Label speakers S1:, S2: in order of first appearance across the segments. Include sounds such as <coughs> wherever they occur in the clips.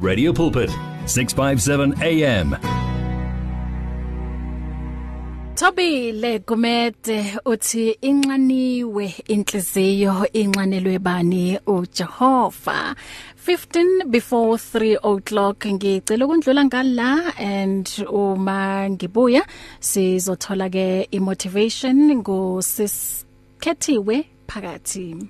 S1: Radio Pulpit 657 AM
S2: Thobile Gumede uthi inxaniwe inhliziyo inxanelwe bani uJehova. 15 before 3 o'clock ngicela ukundlula ngala and uma ngibuya sizothola ke imotivation ngo sis Kethiwe phakathi.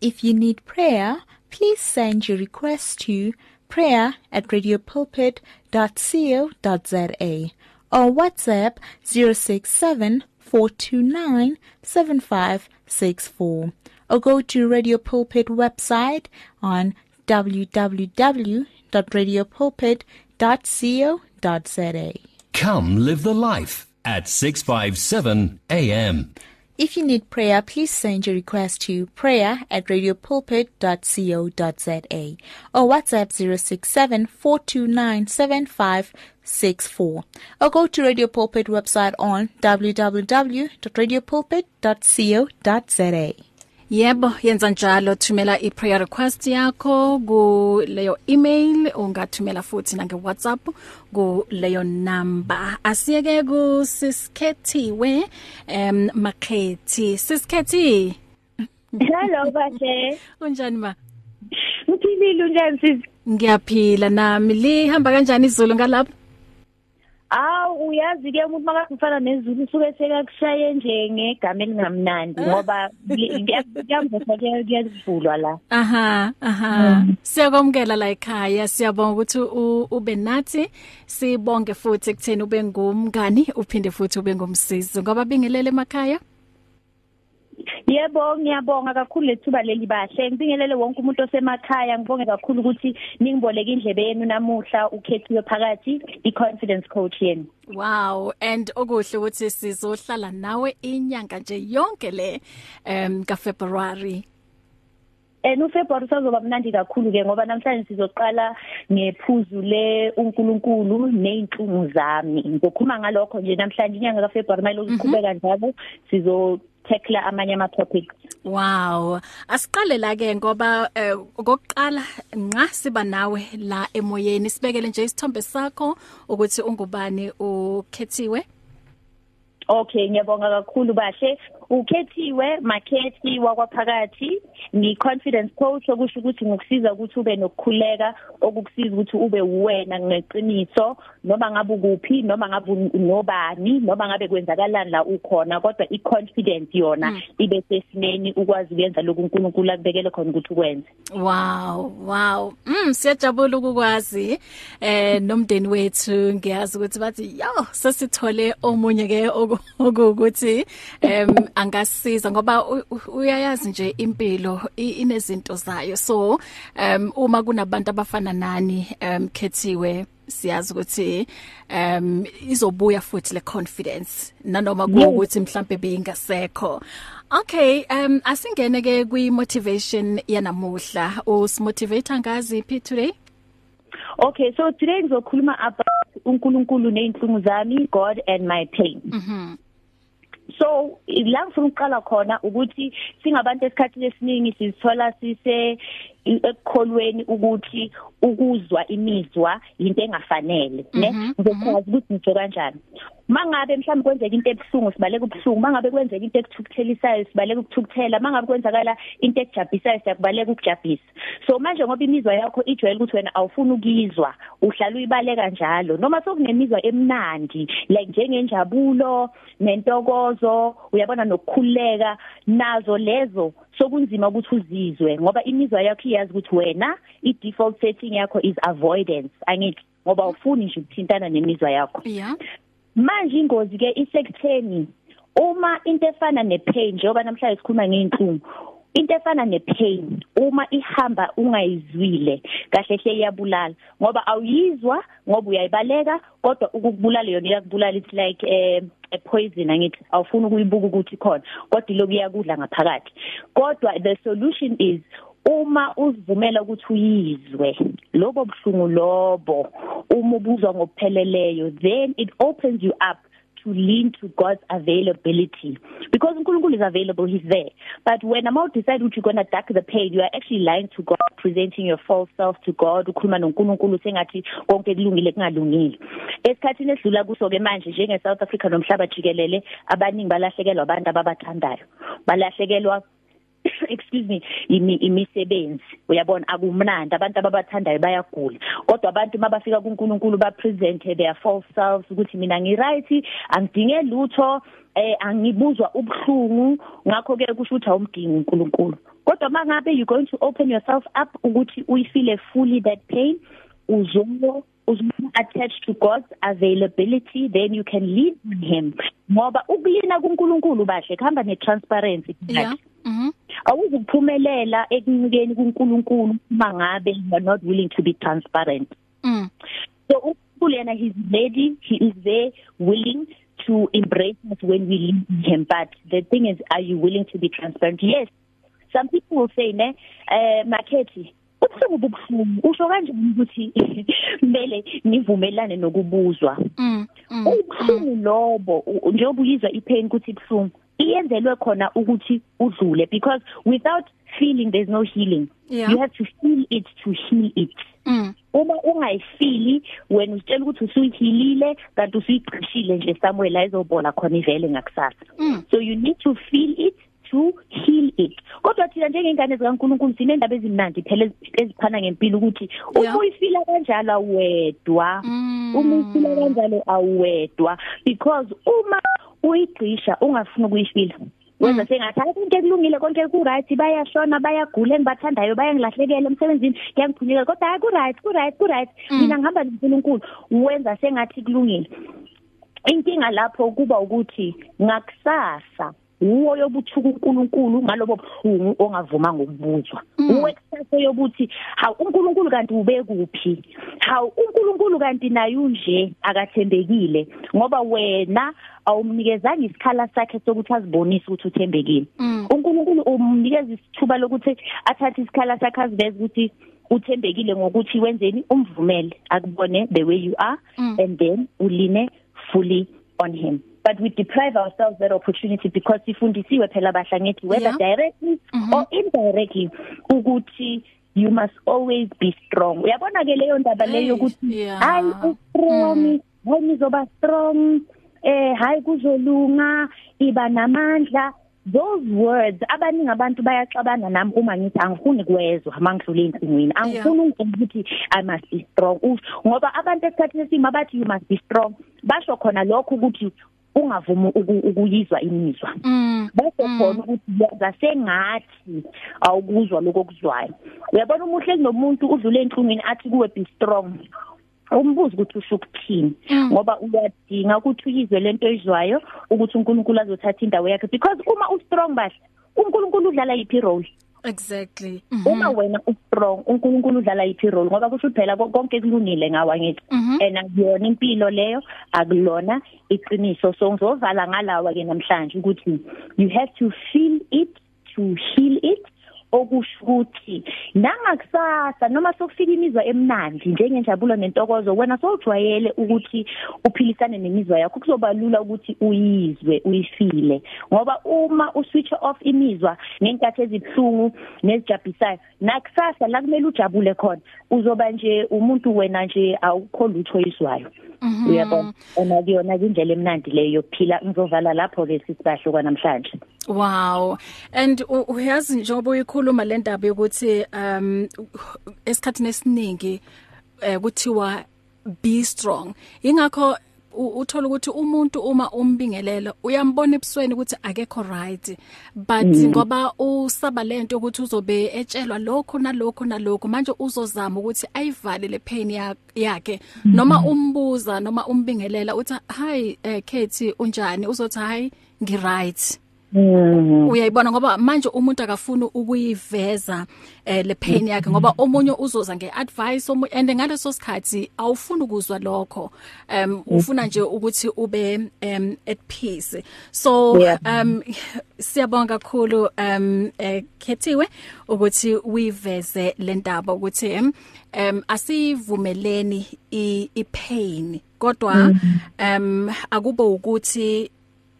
S3: If you need prayer please send your request to prayer at radiopulpit.co.za or WhatsApp 067 429 7564 or go to Radio Pulpit website on www.radiopulpit.co.za.
S1: Come live the life at 657 AM
S3: If you need prayer, please send your request to prayer at radiopulpit.co.za or WhatsApp 067 429 7564 or go to Radio Pulpit website on www.radiopulpit.co.za.
S2: Yebo yenza njalo. Thumela iprayer request yakho ku leyo email ungathumela futhi na ngeWhatsApp ku leyo number. Asiyeke ku siskethiwe em makhethi. Siskhethi
S4: Hello bahle.
S2: unjani ma?
S4: Uphilile unjani sisi?
S2: ngiyaphila nami. Lihamba kanjani izulu ngalapha
S4: Aw uyazi ke umuntu makafana nezulu suke sekakushaye nje ngegama elingamnandi ngoba ngiyamvusa kuyavulwa la.
S2: Aha, aha. Siyakwamukela la ekhaya. Siyabonga ukuthi u- ube nathi. Sibonge futhi ekutheni ube ngumngani, uphinde futhi ube ngumsizi. Ngoba bingelele emakhaya.
S4: Yebo ngiyabonga kakhulu lethuba leli bahle. Ngibingelele wonke umuntu osemakhaya. Ngibonge kakhulu ukuthi ningiboleke indlebe yenu namuhla ukhethiwe phakathi i-confidence coach yenu.
S2: Wow, and okuhle ukuthi sizohlala nawe inyanga nje yonke le um ka February.
S4: En uFebruary usazoba mnandi kakhulu ke ngoba namhlanje sizoqala ngephuzu le uNkulunkulu nezinhlungu zami. Ngokhuluma ngalokho nje namhlanje inyanga kaFebruary mayilo uqhubeka njalo sizo tackle amanye ama topics.
S2: Wow. Asiqale la ke ngoba eh, okokuqala nqa siba nawe la emoyeni sibekele nje isithombe sakho ukuthi ungubani ukhethiwe.
S4: Okay ngiyabonga kakhulu bahle ukhethiwe makhethi wakwaphakathi ngi confidence coach okusho ukuthi ngokusiza ukuthi ube nokukhuleka okukusiza ukuthi ube uwena ngeqiniso noma ngabe ukuphi noma ngabe nobani noma ngabe kwenzakalani la ukhona kodwa i confidence yona mm. ibe sesimeni ukwazi ukuyenza lokhu uNkulunkulu akubekele khona ukuthi ukwenze
S2: Wow, wow. Mm siyajabula ukukwazi eh nomndeni wethu ngiyazi ukuthi bathi yo sesithole omunye ke okuthi <laughs> em angasiza ngoba uyayazi nje impilo inezinto zayo. So um uma kunabantu abafana nani um khethiwe siyazi ukuthi um izobuya futhi le confidence. Nanoma kuukuthi mhlambe beyingasekho. Okay um asingene ke kwi motivation yanamuhla. Usimotivate ngazi phi today?
S4: Okay so today ngizokhuluma about uNkulunkulu nezinhlungu zami God and my pain.
S2: Mhm.
S4: So la ngifuna ukuqala khona ukuthi singabantu esikhathi lesiningi sizithola sise ekukholweni ukuthi ukuzwa imizwa into engafanele ne? Ngizokwazi ukuthi ngitsho kanjani. Mangabe mhlawumbe kwenzeka into ebhlungu sibaleka ubhlungu mangabe kwenzeka into ekuthukuthelisayo sibaleka ukuthukuthela mangabe kwenzakala into ekujabisayo siyakubaleka ukujabisa so manje ngoba imizwa yakho ijwayele ukuthi wena awufuni ukuyizwa uhlala uyibaleka njalo noma sokunemizwa emnandi like njengenjabulo nentokozo uyabona nokukhuleka nazo lezo sokunzima ukuthi uzizwe ngoba imizwa yakho iyazi ukuthi wena i default setting yakho is avoidance. Angithi ngoba ufuni nje ukuthintana nemizwa yakho.
S2: Yeah
S4: manje ingozi ke isekutheni uma into efana nepain njengoba namhlanje sikhuluma ngeinhlungu into efana nepain uma ihamba ungayizwile kahle hle iyabulala. Ngoba awuyizwa ngoba uyayibaleka kodwa ukukubulala yona iyakubulala it's like eh a poison angithi awufuni ukuyibuka ukuthi khona. Kodwa lokhu iyakudla ngaphakathi. Kodwa the solution is uma uzivumela ukuthi uyizwe lobo buhlungu lobo uma ubuzwa ngokupheleleyo then it opens you up to to lean to God's availability. Because uNkulunkulu is available he's there. But when amount decide ukuthi you're going to duck the pain you are actually lying to God presenting your false self to God ukhuluma noNkulunkulu sengathi konke kulungile kungalungile. Esikhathini esidlula kuso ke manje njenge South Africa nomhlaba jikelele abaningi balahlekelwa abantu ababathandayo. Balahlekelwa <coughs> excuse me imi imisebenzi. Uyabona akumnandi. Abantu ababathandayo bayagula. Kodwa abantu mabafika kuNkulunkulu ba present their false selves ukuthi mina ngi right angidinge lutho eh angibuzwa ubhlungu ngakho ke kusho ukuthi awumdingi uNkulunkulu. Kodwa mangabe you going to open yourself up ukuthi uyifile fully that pain uzomo uzomo attached to God's availability then you can lean on him. Ngoba ukulina kuNkulunkulu bahle kuhamba ne transparency
S2: yeah. Mhm
S4: awuzukuphumelela ekunikeni kuNkulunkulu uma ngabe you are not willing to be transparent.
S2: Mm.
S4: So yena he's ready he is there willing to embrace us when we leave him. But the thing is are you willing to be transparent? Yes. Some people will say ne eh makhethi ubuhlungu bubuhlungu usho kanjani ukuthi kumele nivumelane nokubuzwa?
S2: Mm mm
S4: ubuhlungu lobo u- njengoba uyizwa ipain ukuthi ibhlungu iyenzelwe khona ukuthi udlule because without feeling there's no healing
S2: Yeah.
S4: you have to feel it to heal it
S2: mm
S4: uma ungayifili when utshela ukuthi usuyihilile kanti usuyigcishile nje somewhere la izobola khona ivele ngakusasa
S2: Mm.
S4: so you need to feel it to heal it kodwa thina njengengane zikaNkuluNkulu sinendaba ezimnandi phela ezi- eziphana ngempilo ukuthi
S2: Yeah.
S4: uma uyifila kanjalo awedwa
S2: Mm.
S4: uma uyifila kanjalo awedwa because uma uyigcisha ungafuni ukuyifila. Wenza sengathi hayi konke kulungile konke ku right bayashona bayagula engibathandayo bayangilahlekela emsebenzini ngiyangiphunyekela kodwa hayi ku right ku right ku right mina ngihamba noNkulunkulu wenza sengathi kulungile. Inkinga lapho kuba ukuthi ngakusasa. Uwo yobuthuka uNkulunkulu ngalobo buhlungu ongavuma ngokubuzwa uwe kusasa yobuthi hawu uNkulunkulu kanti ube kuphi hawu uNkulunkulu kanti naye unje akathembekile ngoba wena awumnikezanga isikhala sakhe sokuthi azibonise ukuthi uthembekile.
S2: Mm.
S4: uNkulunkulu umnikeza isithuba lokuthi athathe isikhala sakhe aziveze ukuthi uthembekile ngokuthi wenzeni? Umvumele akubone the way you are
S2: Mm.
S4: and then uline fully on him. But we deprive ourselves that opportunity because sifundisiwe phela bahla ngithi whether
S2: Yeah.
S4: directly or indirectly ukuthi you must always be strong. Uyabona ke leyo ndaba leyo
S2: Hey,
S4: ukuthi
S2: yeah.
S4: hayi strong hayi nizoba strong eh hayi kuzolunga iba namandla. Those words abaningi abantu bayaxabana nami uma ngithi angifuni kwezwa mangidlula enkingweni angifuni ukuthi i must be strong. Usho- ngoba abantu esikhathini esima bathi you must be strong. Basho khona lokho ukuthi ungavumi uku- ukuyizwa imizwa.
S2: Mm
S4: bese khona ukuthi yenza sengathi awukuzwa lokho okuzwayo. Uyabona umuhle kunomuntu udlule enhlungwini athi kuwe be strong. Umbuzo ukuthi usho ukuthini
S2: Mm.
S4: ngoba uyadinga ukuthi uyizwe lento oyizwayo ukuthi uNkulunkulu azothatha indawo yakhe. Because uma u strong bahle uNkulunkulu udlala yiphi role
S2: exactly.
S4: Uma wena u strong uNkulunkulu udlala yiphi role ngoba kusho phela ko- konke kulungile ngawa ngithi
S2: Mhm.
S4: and akuyona impilo leyo akulona iqiniso. So ngizovala ngalawa ke namhlanje ukuthi you have to feel it to heal it okusho ukuthi nangakusasa noma sokufika imizwa emnandi njengenjabulo nentokozo wena sowujwayele ukuthi uphilisane nemizwa yakho kuzoba lula ukuthi uyizwe uyifile. Ngoba uma uswitch off imizwa ngenkathi ezibhlungu nezijabulisayo nakusasa la kumele ujabule khona uzoba nje umuntu wena nje awukho lutho izwayo uyabona ona kuyona indlela emnandi leyo yokuphila ngizovala lapho ke sisibahle kwanamhlanje
S2: Wow. And u- uyazi njengoba uyikhuluma le ndaba yokuthi um esikhathini esiningi eh kuthiwa be strong. Ingakho u- uthola ukuthi umuntu uma umbingelela uyambona ebusweni ukuthi akekho right. But ngoba usaba lento ukuthi uzobe etshelwa lokho nalokho nalokho manje uzozama ukuthi ayivale le pain ya- yakhe. Noma umbuza noma umbingelela uthi hi eh Katie unjani? Uzothi hi ngi right Mm. Uyayibona ngoba manje umuntu akafuna ukuyiveza eh le pain yakhe ngoba omunye uzoza ngeadvice and ngaleso sikhathi awufuni ukuzwa lokho. Um ufuna nje ukuthi ube um at peace. So um siyabonga kakhulu um eh, Khethiwe ukuthi uyiveze le ndaba ukuthi um asivumeleni i pain. Kodwa um akube ukuthi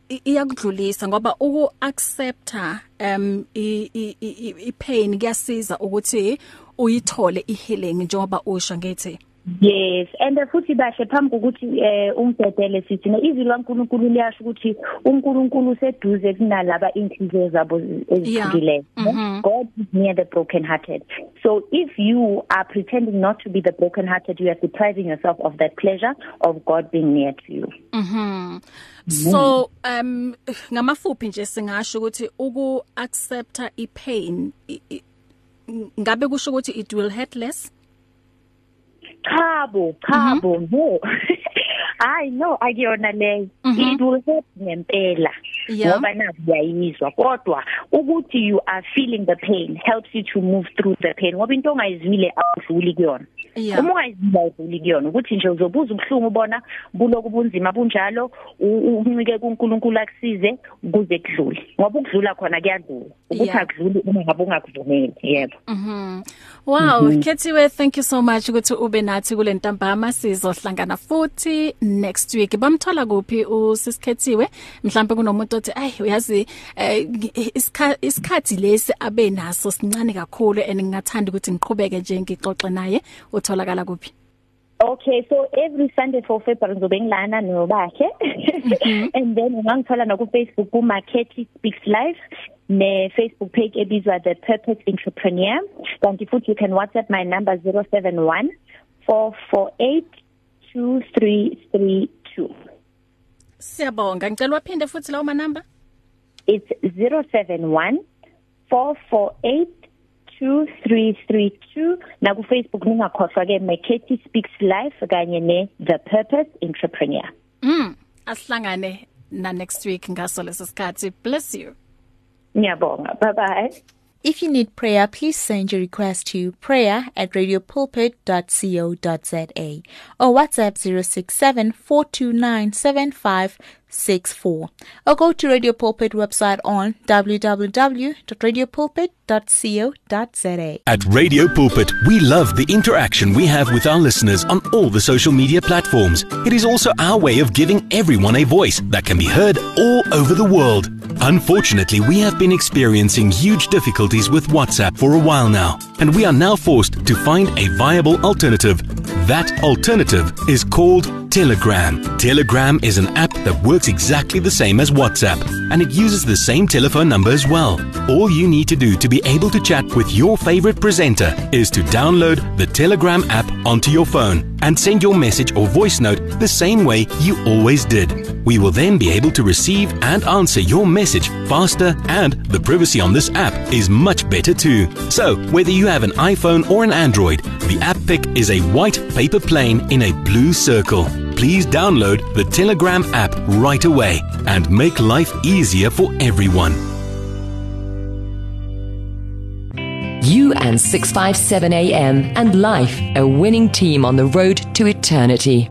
S2: iyakudlulisa ngoba uku accepta um i pain kuyasiza ukuthi uyithole i healing njengoba usho ngithi
S4: Yes and futhi bahle phambi kokuthi eh ungidedele sithi ne izwi laNkuluNkulu liyasho ukuthi uNkulunkulu seduze kunalaba inhliziyo zabo eziphilileyo
S2: mm-hmm.
S4: God is near the broken hearted so if you are pretending not to be the broken hearted you are depriving yourself of that pleasure of God being near to you.
S2: Mhm so um ngamafuphi nje singasho ukuthi uku accepta i pain ngabe kusho ukuthi it will hurt less?
S4: Chabo chabo
S2: Mhm.
S4: no. <laughs> Hayi no akuyona leyo
S2: Mhm.
S4: it will help ngempela. Ngoba naku uyayizwa. Kodwa ukuthi you are feeling the pain helps you to move through the pain. Ngoba into ongayizwile awudluli kuyona. Uma ungayizwile awudluli kuyona ukuthi nje uzobuza ubhlungu ubona buloku bunzima bunjalo uncike kuNkulunkulu akusize kuze kudlule. Ngoba ukudlula khona kuyadlula ukuthi akudluli uma ngabe ungakuvumeli yebo.
S2: Mhm wow Kethiwe thank you so much ukuthi ube nathi kule ntambama. Sizohlangana futhi next week. Bamthola kuphi usisikhethiwe? Mhlawumbe kunomuntu othi ay uyazi isikhathi lesi abe naso sincane kakhulu and ngingathanda ukuthi ngiqhubeke nje ngixoxe naye. Utholakala kuphi?
S4: Okay so every Sunday for February ngizobe ngilana nobakhe <laughs> and then ungangithola na ku Facebook ku Marketing Speaks Live ne Facebook page ebizwa The Purpose Entrepreneur. Kanti futhi you can WhatsApp my number 071 448 2332
S2: Siyabonga. Ngicela waphinde futhi lawo manamba
S4: It's 071 448 2332 na ku Facebook ningakhohlwa ke Meketi Speaks Life kanye ne The Purpose Entrepreneur.
S2: Mm, asihlangane na next week ngaso leso sikhathi. Bless you.
S4: Ngiyabonga. Bye bye.
S3: If you need prayer, please send your request to prayer at radiopulpit.co.za or WhatsApp 067 429 7564 or go to Radio Pulpit website on www.radiopulpit.co.za.
S1: At Radio Pulpit, we love the interaction we have with our listeners on all the social media platforms. It is also our way of giving everyone a voice that can be heard all over the world. Unfortunately, we have been experiencing huge difficulties with WhatsApp for a while now, and we are now forced to find a viable alternative. That alternative is called Telegram. Telegram is an app that works exactly the same as WhatsApp, and it uses the same telephone number as well. All you need to do to be able to chat with your favorite presenter is to download the Telegram app onto your phone and send your message or voice note the same way you always did. We will then be able to receive and answer your message faster, and the privacy on this app is much better too. So, whether you have an iPhone or an Android, the app pic is a white paper plane in a blue circle. Please download the Telegram app right away and make life easier for everyone.
S5: You and 657 AM and life, a winning team on the road to eternity.